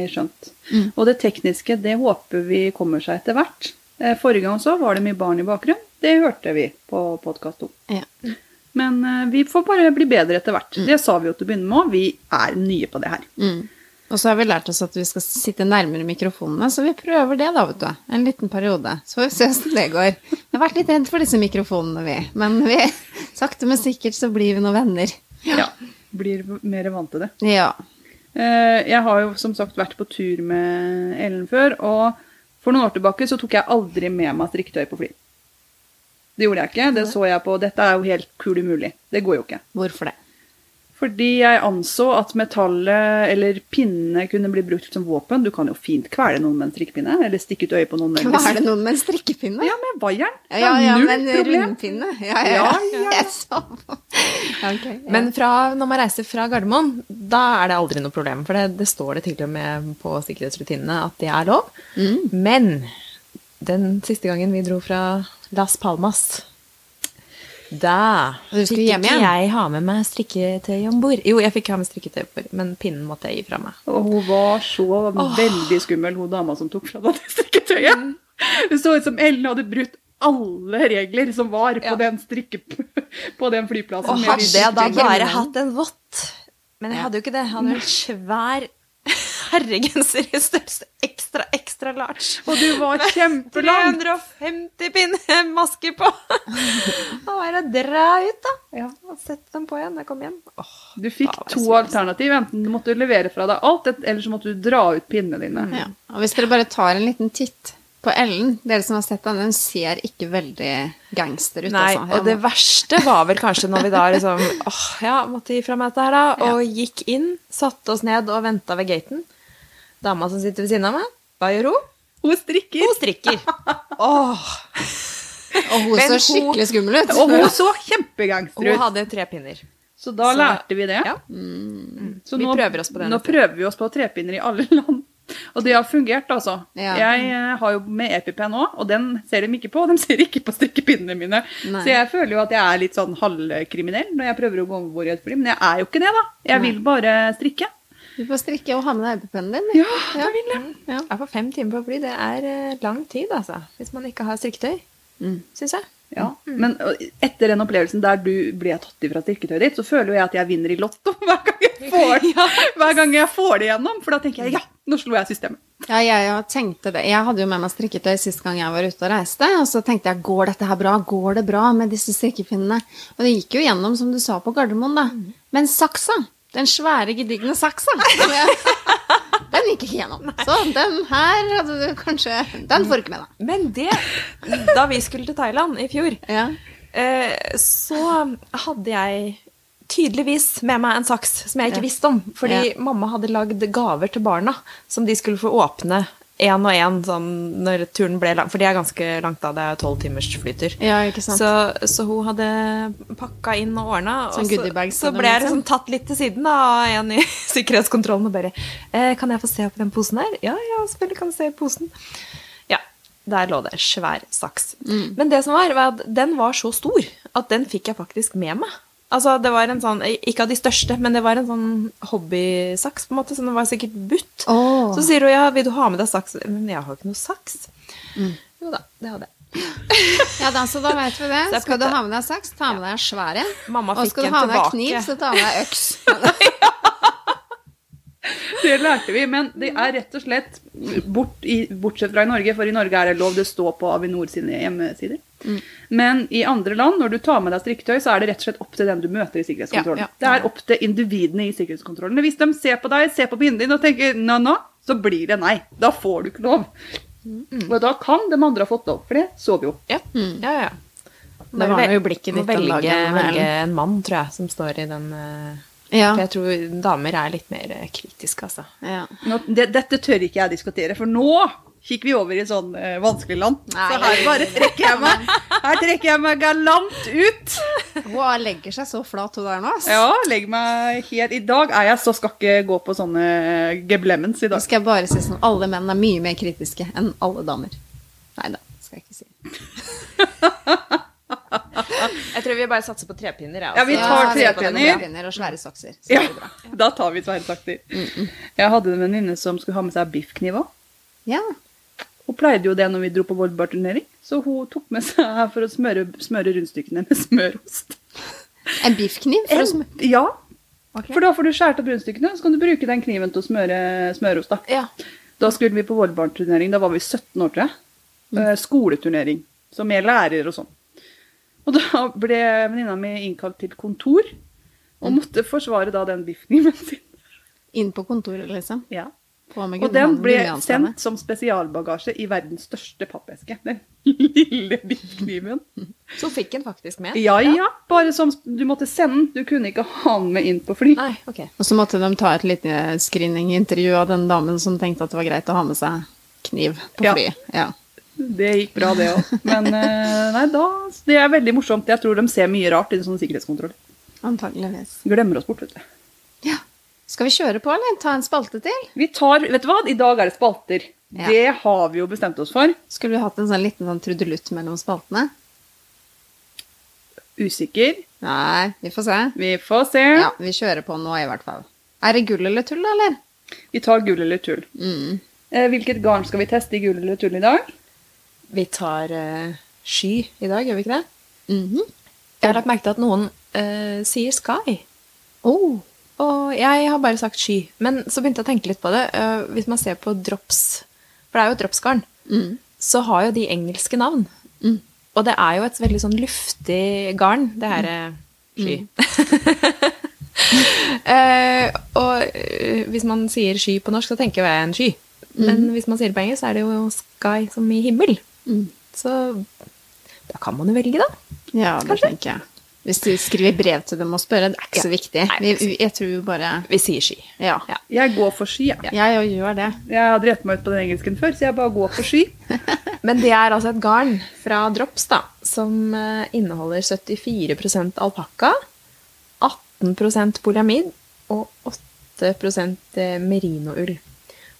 skjønt. Mm. Og det tekniske, det håper vi kommer seg etter hvert. Eh, Forrige gang så var det mye barn i bakgrunnen. Det hørte vi på podkast 2. Ja. Men eh, vi får bare bli bedre etter hvert. Det sa vi jo til å begynne med òg. Vi er nye på det her. Mm. Og så har vi lært oss at vi skal sitte nærmere mikrofonene, så vi prøver det, da, vet du. En liten periode. Så får vi se hvordan det går. Vi har vært litt redd for disse mikrofonene, vi. Men vi, sakte, men sikkert så blir vi noen venner. Ja. Blir mer vant til det. Ja. Eh, Jeg har jo som sagt vært på tur med Ellen før, og for noen år tilbake så tok jeg aldri med meg strikketøy på fly. Det gjorde jeg ikke. Det så jeg på. Dette er jo helt kul umulig. Det går jo ikke. Hvorfor det? Fordi jeg anså at metallet eller pinnene kunne bli brukt som våpen. Du kan jo fint kvele noen med en strikkepinne, eller stikke ut øyet på noen. Er noen med en strikkepinne? Ja, med vaieren. Ja, Ja, ja, null men problem. rundpinne. Ja, ja, Ja, ja. på. Ja. Men fra, når man reiser fra Gardermoen, da er det aldri noe problem. For det, det står det til og med på sikkerhetsrutinene at det er lov. Mm. Men den siste gangen vi dro fra Las Palmas da skulle fikk hjem igjen? jeg ha med meg strikketøy om bord. Jo, jeg fikk ha med strikketøy om bord, men pinnen måtte jeg gi fra meg. Og hun var så veldig skummel, hun dama som tok fra deg det strikketøyet. Det så ut som Ellen hadde brutt alle regler som var på Ja. den strikke... På den flyplassen. Og hadde jeg da bare hatt en vott Men jeg hadde jo ikke det. Jeg hadde en svær herregenser i størrelse ekstra, ekstra large. Og du var kjempelang. 350 pinnemasker på! Da var det dra ut, da. Ja. Og sette dem på igjen da jeg kom hjem. Åh, Du fikk to alternativ. Enten du måtte levere fra deg alt, eller så måtte du dra ut pinnene dine. Ja. Og hvis dere bare tar en liten titt på Ellen, dere som har sett den, den ser ikke veldig gangster ut. Nei, altså. og det verste var vel kanskje når vi da liksom åh, ja, måtte gi fra meg dette her, da. Og gikk inn, satte oss ned og venta ved gaten. Dama som sitter ved siden av meg, hva gjør hun? Hun strikker. Hun strikker. oh. Og hun Men så hun- skikkelig skummel ut. Og hun så kjempegangster hun hadde tre pinner. Så da Så- lærte vi det. Ja. Så Vi nå, prøver oss på det Nå prøver vi oss på trepinner i alle land. Og det har fungert, altså. Ja. Jeg eh, har jo med EpiPen òg, og den ser de ikke på. De ser ikke på strikkepinnene mine. Nei. Så jeg føler jo at jeg er litt sånn halvkriminell når jeg prøver å gå over i et fly. Men jeg er jo ikke det, da. Jeg vil bare strikke. Du får strikke og ha med deg øyepennen din. Ja, det vil jeg. Ja. Jeg får fem timer på å fly, det er eh, lang tid, altså. Hvis man ikke har strikketøy, Mm. syns jeg. Ja. Men etter den opplevelsen der du ble tatt ifra strikketøyet ditt, så føler jo jeg at jeg vinner i Lotto hver gang jeg får, hver gang jeg får det gjennom. For da tenker jeg ja, nå slo jeg systemet. Ja, jeg, jeg tenkte det. Jeg hadde jo med meg strikketøy sist gang jeg var ute og reiste. Og så tenkte jeg, går dette her bra? Går det bra med disse strikkepinnene? Og det gikk jo gjennom, som du sa, på Gardermoen, da. Men saksa, den svære, gedigne saksa, den gikk ikke gjennom. Så den her hadde du kanskje Den får du ikke med deg. Men det Da vi skulle til Thailand i fjor, Ja. eh, så hadde jeg tydeligvis med meg en saks som jeg ikke Ja. visste om. Fordi Ja. mamma hadde lagd gaver til barna som de skulle få åpne én og én sånn, når turen ble lang. For det er ganske langt, da. Det er tolv timers flytur. ja, ikke. Så, så hun hadde pakka inn og ordna. Sånn og så, så ble jeg liksom. liksom tatt litt til siden da, av en i sikkerhetskontrollen og bare eh, 'Kan jeg få se på den posen her?' 'Ja, ja, selvfølgelig kan du se i posen'. Ja, der lå det svær saks. Mm. Men det som var, var at den var så stor at den fikk jeg faktisk med meg. Altså, det var en sånn, Ikke av de største, men det var en sånn hobbysaks, på en måte, så den var sikkert butt. Oh. Så sier hun ja, vil du ha med deg saks? Men jeg har ikke noe saks. Mm. Jo da, det hadde jeg. Ja, da, så da vet vi det. Så Skal du ha med deg saks, ta med deg en svær en. Og skal du ha med deg kniv, så ta med deg øks. Det lærte vi, men det er rett og slett bort i, bortsett fra i Norge, for i Norge er det lov, det står på Avinor sine hjemmesider. Mm. Men i andre land, når du tar med deg strikketøy, så er det rett og slett opp til den du møter i sikkerhetskontrollen. Ja, ja. Det er opp til individene i sikkerhetskontrollen. Hvis de ser på deg, ser på binden din og tenker na-na, så blir det nei. Da får du ikke lov. Mm. Og da kan de andre ha fått lov, for det så vi jo. Ja, ja, ja. Det var jo blikket ditt å velge, velge en mann, tror jeg, som står i den eh, Ja. For jeg tror damer er litt mer eh, kritiske, altså. ja. Nå, det, dette tør ikke jeg diskutere, for nå kikker vi over i sånn eh, vanskelig land. Nei. Så her bare trekker jeg meg, her trekker jeg meg galant ut. Hun legger seg så flat, hun der nå. ass. Ja, legg meg helt I dag er jeg så skal ikke gå på sånne geblemmens i Nå dag. skal jeg bare si sånn, alle menn er mye mer kritiske enn alle damer. Nei da, skal jeg ikke si. Jeg tror vi bare satser på trepinner. jeg, Ja, vi altså. tar Ja, se på den trepinner. og svære sakser. Så Ja, det bra. da tar vi sverdsakter. Jeg hadde en venninne som skulle ha med seg biffkniv òg. Ja. Hun pleide jo det når vi dro på volleyballturnering, så hun tok med seg her for å smøre, smøre rundstykkene med smørost. En biffkniv? For å smøre? Ja, Okay. for da får du skåret opp rundstykkene, så kan du bruke den kniven til å smøre smørost. da. Ja. Da skulle vi på volleyballturnering, da var vi 17 år, tror jeg. Mm. Skoleturnering, så med lærer og sånn. Og da ble venninna mi innkalt til kontor, og måtte forsvare da den biffkniven sin. Inn på kontoret, liksom. Ja. Og den ble sendt som spesialbagasje i verdens største pappeske. Den lille biffkniven. Så fikk den faktisk med. Ja, ja, bare som du måtte sende den. Du kunne ikke ha den med inn på fly. Nei, ok. Og så måtte de ta et lite screeningintervju av den damen som tenkte at det var greit å ha med seg kniv på Ja. flyet. Ja. Det gikk bra, det òg. Men eh, nei, da Det er veldig morsomt. Jeg tror de ser mye rart i en sånn sikkerhetskontroll. Antageligvis. Glemmer oss bort, vet du. Skal vi kjøre på, eller ta en spalte til? Vi tar Vet du hva? I dag er det spalter. Ja. Det har vi jo bestemt oss for. Skulle vi hatt en sånn liten sånn trudelutt mellom spaltene? Usikker. Nei, vi får se. Vi får se. Ja, vi kjører på nå i hvert fall. Er det gull eller tull, da, eller? Vi tar gull eller tull. Mm. Eh, hvilket garn skal vi teste i gull eller tull i dag? Vi tar uh, sky i dag, gjør vi ikke det? Mhm. Jeg har lagt merke til at noen uh, sier sky. Oh. Og jeg har bare sagt sky. Men så begynte jeg å tenke litt på det. Eh, hvis man ser på drops, for det er jo et dropsgarn, Mm. så har jo de engelske navn. Mm. Og det er jo et veldig sånn luftig garn, det her eh, sky. uh, og hvis man sier sky på norsk, så tenker jeg en sky. Men hvis man sier det på engelsk, så er det jo sky som i himmel. Mm. Så da kan man jo velge, da. Ja, det Kanskje? tenker jeg. Hvis du skriver brev til dem og spør, det er ikke Ja. så viktig. Nei, Vi, jeg tror bare Vi sier sky. Ja. Ja. Jeg går for sky. ja. Jeg òg gjør det. Jeg har rett meg ut på den engelsken før, så jeg bare går for sky. Men det er altså et garn fra Drops da, som eh, inneholder 74% alpakka, 18% polyamid og 8 eh, merinoull.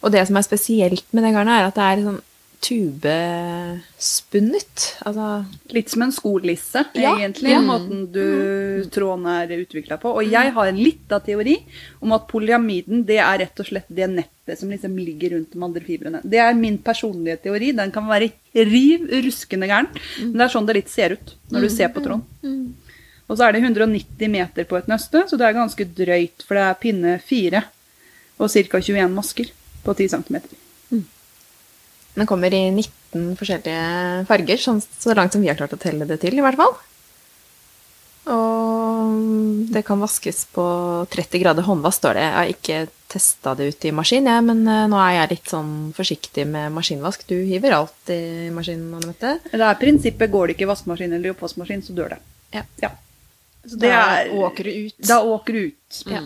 Og det som er spesielt med det garnet, er at det er sånn tubespunnet. Altså Litt som en skolisse, Ja, egentlig, ja. måten du tråden er utvikla på. Og jeg har en av teori om at polyamiden det er rett og slett det nettet som liksom ligger rundt de andre fibrene. Det er min personlige teori. Den kan være riv ruskende gæren, men det er sånn det litt ser ut når du ser på tråden. Og så er det 190 meter på et nøste, så det er ganske drøyt, for det er pinne 4 og ca. 21 masker på 10 cm. Den kommer i 19 forskjellige farger, sånn, så langt som vi har klart å telle det til, i hvert fall. Og det kan vaskes på 30 grader håndvask, står det. Jeg har ikke testa det ut i maskin, jeg, men eh, nå er jeg litt sånn forsiktig med maskinvask. Du hiver alt i maskinen, Anne. Det er prinsippet. Går det ikke i vaskemaskin eller i oppvaskmaskin, så dør det. Ja. Ja. Så det Da er, åker du ut. Da åker du ut. Ja.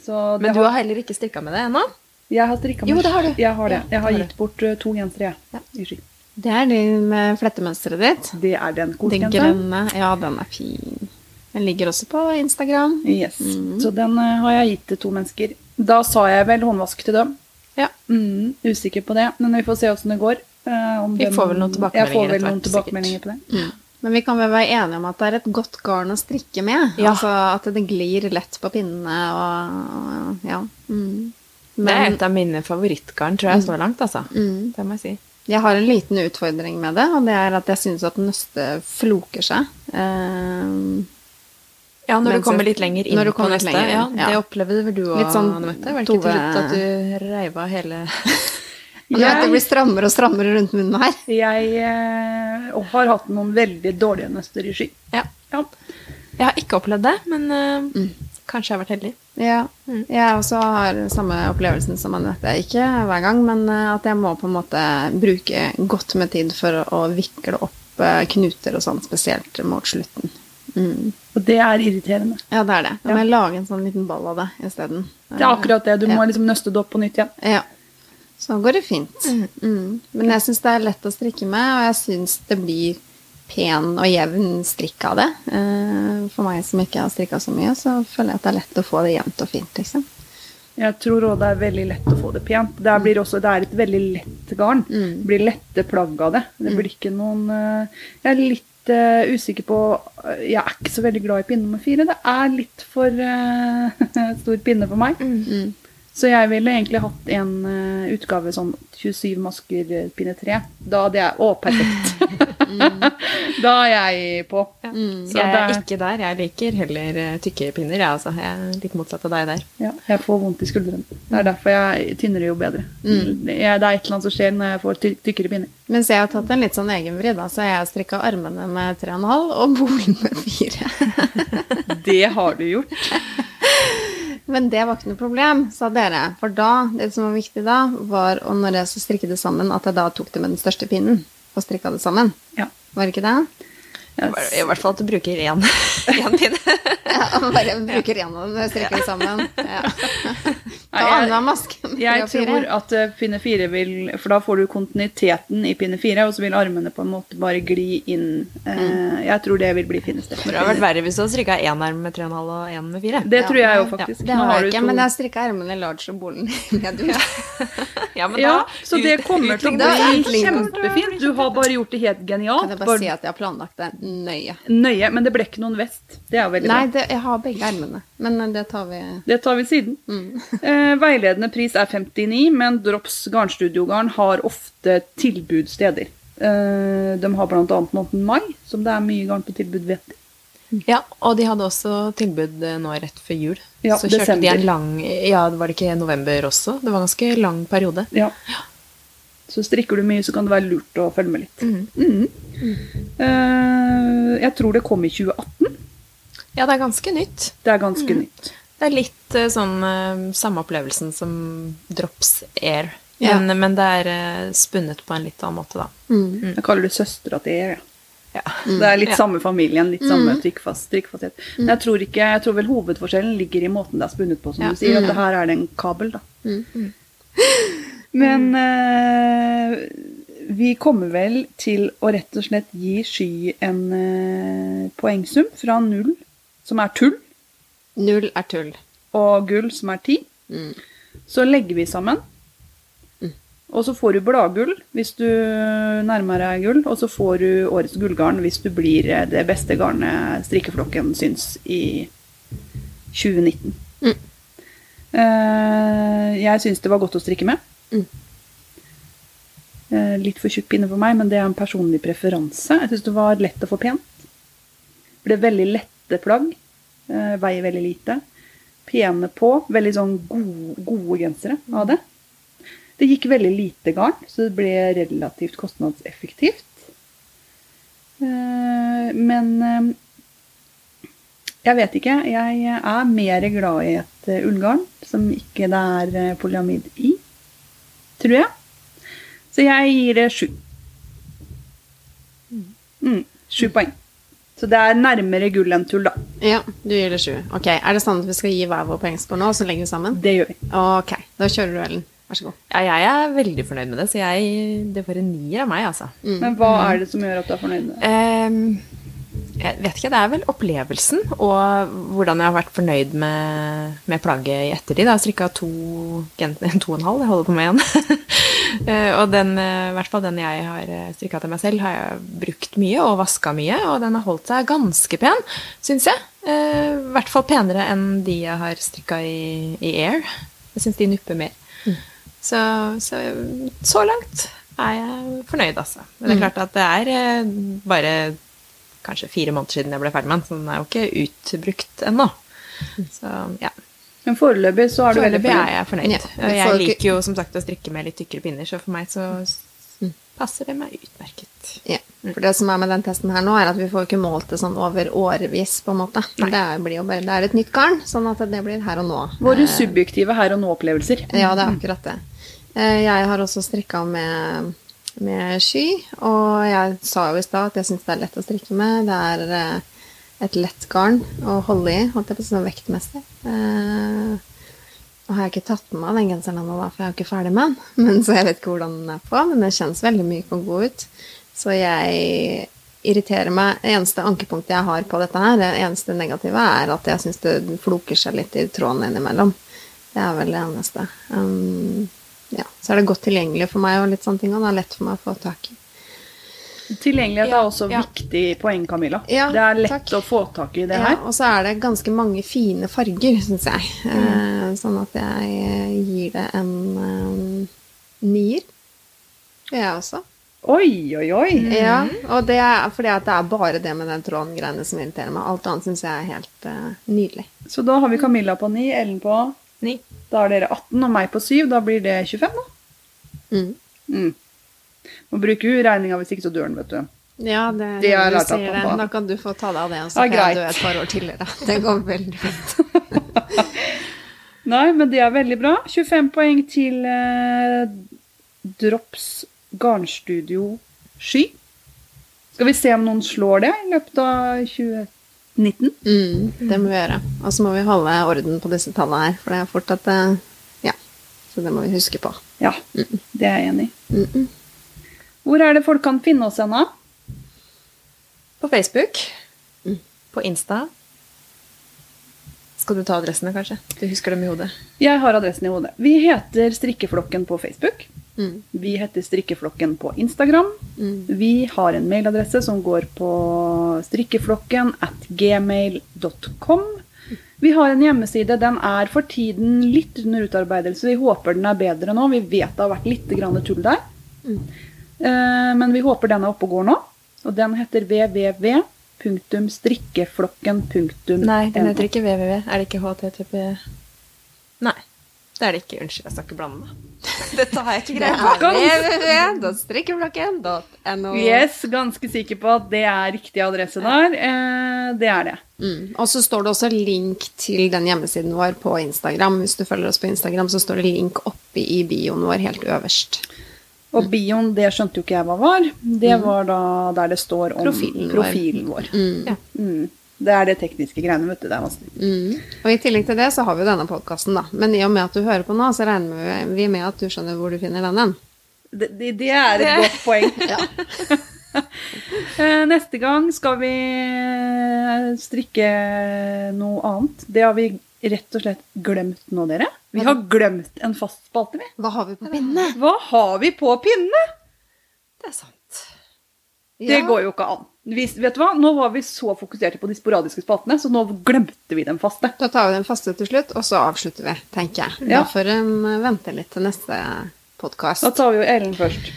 Så det Men du har, har heller ikke strikka med det ennå? Jeg har strikka Jo, det har du. Jeg har det. Ja, Jeg har har gitt bort eh, to gensere, jeg. Ja. I ski. Det er det med flettemønsteret ditt. Det er den Den grønne. Ja, den er fin. Den ligger også på Instagram. Yes. Mm. Så den eh, har jeg gitt til to mennesker. Da sa jeg vel håndvask til dem. Ja. Mm, usikker på det, men vi får se åssen det går. Uh, om Vi den, får vel noen tilbakemeldinger Jeg får vel noen tilbakemeldinger på det. Mm. Men vi kan vel være enige om at det er et godt garn å strikke med. Ja. Altså at det glir lett på pinnene og ja. Mm. Det er et av mine favorittgarn, tror jeg, så langt, altså. mm, Det må jeg si. Jeg har en liten utfordring med det, og det er at jeg syns at nøstet floker seg. Uh, Ja, når Mens du kommer litt lenger inn på nøstet. lenger Ja, ja. Det opplevde vel du òg, sånn Anne Mette? Var det ikke til slutt at du reiv av hele vet, det blir strammere og strammere rundt munnen her. Jeg uh, har hatt noen veldig dårlige nøster i sky. Ja. Ja. Jeg har ikke opplevd det, men eh, kanskje jeg har vært heldig. Ja. Mm. Jeg også har samme opplevelsen som Anette. Ikke hver gang, men eh, at jeg må på en måte bruke godt med tid for å vikle opp eh, knuter og sånn, spesielt mot slutten. Mm. Og det er irriterende. Ja, det er det. Da Ja. må jeg lage en sånn liten ball av det isteden. Det er akkurat det. Du må Ja. liksom nøste det opp på nytt igjen. Ja. Så går det fint. Mm. Men jeg syns det er lett å strikke med, og jeg syns det blir pen og jevn strikk av det. Eh, For meg som ikke har strikka så mye, så føler jeg at det er lett å få det jevnt og fint, liksom. Jeg tror òg det er veldig lett å få det pent. Det, blir også, det er et veldig lett garn. Mm. Det blir lette plagg av det. Det blir ikke noen eh, Jeg er litt eh, usikker på Jeg er ikke så veldig glad i pinne nummer fire. Det er litt for uh, stor pinne for meg. Mm. Så jeg ville egentlig hatt en uh, utgave sånn 27 masker eh, pinne 3. Da hadde jeg Å, perfekt! da er jeg på. Mm. Så jeg er det er- ikke der. Jeg liker heller eh, tykke pinner. Jeg, altså. jeg er litt motsatt av deg der. Ja, jeg får vondt i skuldrene. Det er derfor jeg tynner jo bedre. Mm. Det, er, det er et eller annet som skjer når jeg får ty tykkere pinner. Mens jeg har tatt en litt sånn egenvri, da, så jeg har strikka armene med 3,5 og bolen med 4. Det har du gjort. Men det var ikke noe problem, sa dere. For da, det som var viktig da, var å når jeg så strikket det sammen, at jeg da tok det med den største pinnen og strikka det sammen. Ja. Var det ikke det? Yes. I hvert fall at du bruker én pinne. Ja, bare bruker én av dem når jeg strikker det sammen. Ja. Ta annenhver maske jeg tror at eh, pinne fire vil For da får du kontinuiteten i pinne fire, og så vil armene på en måte bare gli inn. Mm. Jeg tror det vil bli fineste. Det hadde vært verre hvis du hadde strikka én arm med 3,5 og én med 4. Det tror jeg jo Ja, faktisk. Det har jeg ikke, to- men jeg strikka ermene large og bolen medium. Ja, Ja, da så det kommer til å bli kjempefint. Du har bare gjort det helt genialt. Kan jeg bare Bare si at jeg har planlagt det nøye. nøye. Men det ble ikke noen vest. Det er veldig Nei, bra. Nei, jeg har begge ermene, men det tar vi Det tar vi siden. Eh, veiledende pris er 59, men Drops garnstudiogarn har ofte tilbudssteder. Eh, de har bl.a. måneden mai, som det er mye garn på tilbud, vet jeg. Ja, og de hadde også tilbud eh, nå rett før jul. Ja, så kjørte de en lang Ja, var det ikke november også? Det var en ganske lang periode. Ja. Så strikker du mye, så kan det være lurt å følge med litt. Mm. Mm. Uh, jeg tror det kom i 2018. Ja, det er ganske nytt. Det er ganske nytt. Det er litt uh, sånn uh, samme opplevelsen som Drops Air. Ja. Men, men det er spunnet på en litt annen måte, da. Mm. Jeg kaller det søstera til Air, ja. Ja. Det er litt Ja. samme familien, litt samme trykkfast, trykkfasthet. Men jeg tror, ikke, jeg tror vel hovedforskjellen ligger i måten det er spunnet på, som Ja. du sier. At det her er det en kabel, da. Mm. Men eh, vi kommer vel til å rett og slett gi Sky en eh, poengsum fra null, som er tull, Null er tull. og gull, som er ti. Mm. Så legger vi sammen. Og så får du bladgull hvis du nærmer deg gull, og så får du årets gullgarn hvis du blir eh, det beste garnet strikkeflokken syns i 2019. Mm. Eh, jeg syns det var godt å strikke med. Mm. Eh, litt for tjukk pinne for meg, men det er en personlig preferanse. Jeg syns det var lett å få pent. Ble veldig lette plagg. veier veldig lite. Pene på. Veldig sånn gode, gode gensere av det. Det gikk veldig lite garn, så det ble relativt kostnadseffektivt. Eh, Men eh, jeg vet ikke. Jeg er mer glad i et eh, ullgarn som ikke det er polyamid i, tror jeg. Så jeg gir det sju. Mm, sju poeng. Så det er nærmere gull enn tull, da. Ja, du gir det sju. Ok, Er det sånn at vi skal gi hver vår poengskår nå, og så legger vi sammen? Det gjør vi. Ok, da kjører du, Ellen. Vær så god. Ja, jeg er veldig fornøyd med det, så jeg, det får en nier av meg, altså. Men hva er det som gjør at du er fornøyd med det? Um, jeg vet ikke, det er vel opplevelsen og hvordan jeg har vært fornøyd med, med plagget i ettertid. Jeg har strikka to, to og en halv, jeg holder på med igjen. Eh, og den, eh, i hvert fall den jeg har strikka til meg selv, har jeg brukt mye og vaska mye, og den har holdt seg ganske pen, syns jeg. Eh, I hvert fall penere enn de jeg har strikka i, i Air. Jeg syns de nupper mer. Så, så så langt er jeg fornøyd, altså. Men det er klart at det er eh, bare kanskje fire måneder siden jeg ble ferdig med den, så den er jo ikke utbrukt ennå. Så ja. Men foreløpig så er du veldig Foreløpig er fornøyd. jeg fornøyd. Ja, jeg liker jo som sagt å strikke med litt tykkere pinner, så for meg så passer det meg utmerket. Ja. For det som er med den testen her nå, er at vi får ikke målt det sånn over årevis, på en måte. Det er, blir jo bare, det er et nytt garn, sånn at det blir her og nå. Våre subjektive her og nå-opplevelser. Ja, det er akkurat det. Eh, Jeg har også strikka med, med sky, og jeg sa jo i stad at jeg syns det er lett å strikke med. Det er eh, et lett garn å holde i, holdt jeg på sånn vektmessig. Og Nå har jeg ikke tatt med den genseren ennå, for jeg er jo ikke ferdig med den. Men, så jeg vet ikke hvordan den er på, men det kjennes veldig myk og god ut. Så jeg irriterer meg. Det eneste ankepunktet jeg har på dette her, det eneste negative, er at jeg syns det floker seg litt i tråden innimellom. Det er vel det eneste. Um, ja. Så er det godt tilgjengelig for meg og litt sånne ting, og det er lett for meg å få tak i. Tilgjengelighet Ja, er også ja. viktig poeng, Camilla. Ja, det er lett takk. å få tak i det Ja, her. og så er det ganske mange fine farger, syns jeg. Eh, sånn at jeg eh, gir det en um, nier. Det gjør jeg også. Oi, oi, oi. Ja, og det er fordi at det er bare det med den tråden-greiene som irriterer meg. Alt annet syns jeg er helt uh, nydelig. Så da har vi Camilla på 9, Ellen på Ni. Da er dere 18 og meg på 7. Da blir det 25, da. Mm. Mm. Må bruker hun regninga hvis ikke så dør den, vet du. Ja, det, Det du sier det. Da kan du få ta deg av det, og så får jeg dø et par år tidligere. Det går veldig fint. Nei, men det er veldig bra. 25 poeng til eh, Drops garnstudio Sky. Skal vi se om noen slår det i løpet av 2019? Mm, det må vi gjøre. Og så må vi holde orden på disse tallene her, for det er fort at det Ja. Så det må vi huske på. Ja, det er jeg enig i. Mm -mm. Hvor er det folk kan finne oss hen, da? På Facebook. Mm. På Insta. Skal du ta adressene, kanskje? Du husker dem i hodet. Jeg har adressen i hodet. Vi heter Strikkeflokken på Facebook. Mm. Vi heter Strikkeflokken på Instagram. Mm. Vi har en mailadresse som går på strikkeflokken at gmail.com. Vi har en hjemmeside. Den er for tiden litt under utarbeidelse. Vi håper den er bedre nå. Vi vet det har vært litt tull der. Mm. Eh, Men vi håper den er oppe og går nå. Og den heter www.strikkeflokken.no. Nei, den heter ikke www. Er det ikke HTTP? Nei. Det er det ikke. Unnskyld, jeg skal ikke blande meg. Dette har jeg ikke Det greie på. www.strikkeflokken.no. Yes, ganske sikker på at det er riktig adresse der. Eh, Det er det. Mm. Og så står det også link til den hjemmesiden vår på Instagram. Hvis du følger oss på Instagram, så står det link oppe i bioen vår helt øverst. Og bioen, det skjønte jo ikke jeg hva var. Det var da der det står om Profilen vår. profilen vår. Mm. Ja. Mm. Det er det tekniske greiene, vet du. Det er vanskelig. Mm. Og i tillegg til det så har vi jo denne podkasten, da. Men i og med at du hører på nå, så regner vi med at du skjønner hvor du finner den hen. Det, det, det er et godt poeng. Eh, Neste gang skal vi eh, strikke noe annet. Det har vi rett og slett glemt nå, dere. Vi har glemt en fast spalte, vi. Hva har vi på pinne? Hva har vi på pinne? Det er sant. Det går jo ikke an. Vi, vet du hva? Nå var vi så fokuserte på de sporadiske spaltene, så nå glemte vi den faste. Da tar vi den faste til slutt, og så avslutter vi, tenker jeg. Ja. Da får en vente litt til neste podkast. Da tar vi jo Ellen først.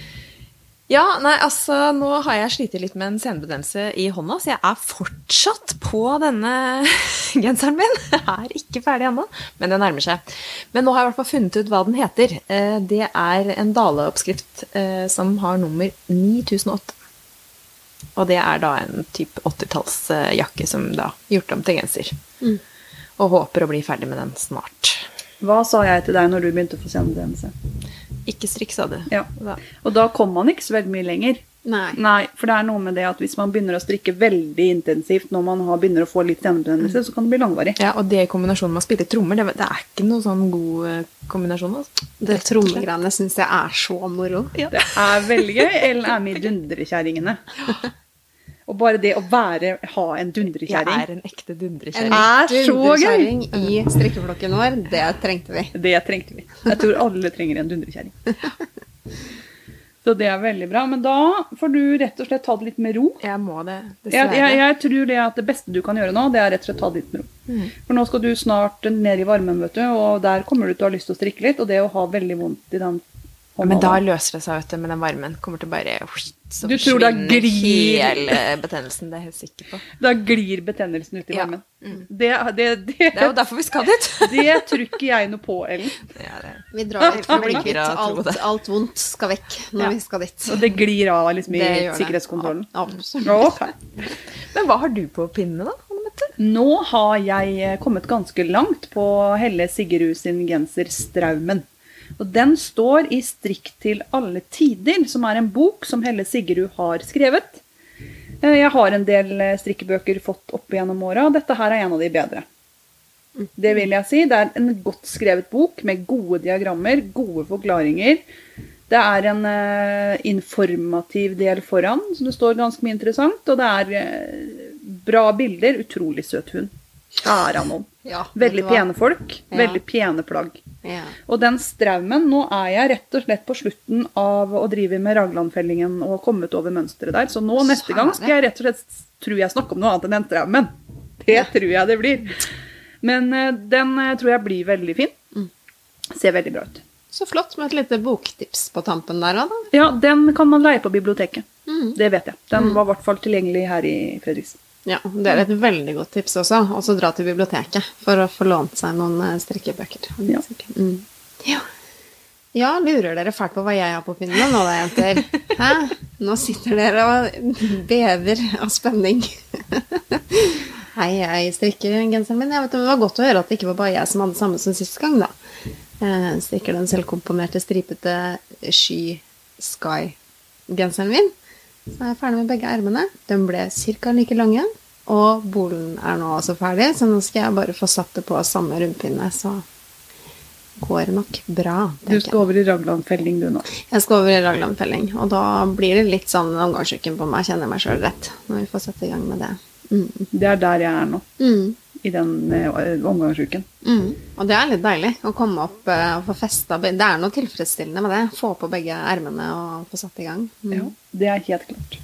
Ja, nei, altså, nå har jeg slitt litt med en senebetennelse i hånda, så jeg er fortsatt på denne genseren min. Jeg er ikke ferdig ennå, men det nærmer seg. Men nå har jeg i hvert fall funnet ut hva den heter. Eh, Det er en Dale-oppskrift eh, som har nummer 9008. Og det er da en type 80-tallsjakke som da gjort om til genser. Mm. Og håper å bli ferdig med den snart. Hva sa jeg til deg når du begynte å få senebetennelse? Ikke strikk, sa du. Ja. Og da kom man ikke så veldig mye lenger. Nei. Nei, for det er noe med det at hvis man begynner å strikke veldig intensivt når man har, begynner å få litt senebetennelse, så kan det bli langvarig. Ja, og det i kombinasjon med å spille trommer, det, det er ikke noen sånn god eh, kombinasjon. Altså. Det trommegreiene syns jeg er så moro. Det er veldig gøy. Ellen er med i Dundrekjerringene. Og bare det å være, ha en Jeg dundrekjerring, er en ekte En dundrekjerring. er så gøy! i strikkeflokken vår, det trengte vi. det trengte vi. Jeg tror alle trenger en dundrekjerring. Så det er veldig bra. Men da får du rett og slett ta det litt med ro. Jeg må det, Jeg, jeg, jeg tror det at det beste du kan gjøre nå, det er rett og slett ta det litt med ro. Mm. For nå skal du snart ned i varmen, vet du, og der kommer du til å ha lyst til å strikke litt. Og det å ha veldig vondt i den Men da løser det seg, vet du, med den varmen. Kommer til bare Så Du tror da glir- hele betennelsen. Det er jeg helt sikker på. Da glir betennelsen ut i Ja. varmen. Det, det, det, Det er jo derfor vi skal dit. det tror ikke jeg noe på, Ellen. Ja, det. Vi drar for å bli kvitt å alt, alt vondt skal vekk når Ja. vi skal dit. Og det glir av liksom, i sikkerhetskontrollen. Absolutt. Ok. Men hva har du på pinne, da? Nå har jeg eh, kommet ganske langt på Helle Sigerud sin genser Straumen. Og den står i Strikk til alle tider, som er en bok som Helle Sigrud har skrevet. Eh, Jeg har en del eh, strikkebøker fått opp gjennom åra, og dette her er en av de bedre. Det vil jeg si. Det er en godt skrevet bok med gode diagrammer, gode forklaringer. Det er en uh, informativ del foran, så det står ganske mye interessant. Og det er uh, bra bilder. Utrolig søt hund. Kjære noen. Ja, Veldig pene folk. Ja. Veldig pene plagg. Ja. Og den straumen, nå er jeg rett og slett på slutten av å drive med Raglandfellingen og kommet over mønsteret der. Så nå neste gang skal jeg rett og slett tror jeg snakke om noe annet enn den straumen. Det tror jeg det blir. Men eh, den eh, tror jeg blir veldig fin. Mm. Ser veldig bra ut. Så flott med et lite boktips på tampen der òg, da. Ja, den kan man leie på biblioteket. Mm. Det vet jeg. Den var i hvert fall tilgjengelig her i Fredrikstad. Ja, det er et veldig godt tips også. Og så dra til biblioteket for å få lånt seg noen eh, strikkebøker. Ja. Mm. Ja. ja, lurer dere fælt på hva jeg har på pinnen nå da, jenter? Hæ? Nå sitter dere og bever av spenning. Hei, jeg strikker genseren min. Jeg vet, det var godt å høre at det ikke var bare jeg som hadde samme som sist gang, da. Jeg strikker den selvkomponerte, stripete Sky Sky-genseren min. Så er jeg ferdig med begge ermene. De ble ca. like lange. Og bolen er nå også ferdig, så nå skal jeg bare få satt det på samme rundpinne, så går det nok bra. Du skal over i Raglandfelling du nå. jeg skal over i Raglandfelling, og da blir det litt sånn omgangsuken på meg, kjenner jeg meg sjøl rett, når vi får sette i gang med det. Mm. Det er der jeg er nå. Mm. I den eh, omgangsuken. Mm. Og det er litt deilig å komme opp eh, og få festa Det er noe tilfredsstillende med det. Få på begge ermene og få satt i gang. Mm. Ja, det er helt klart.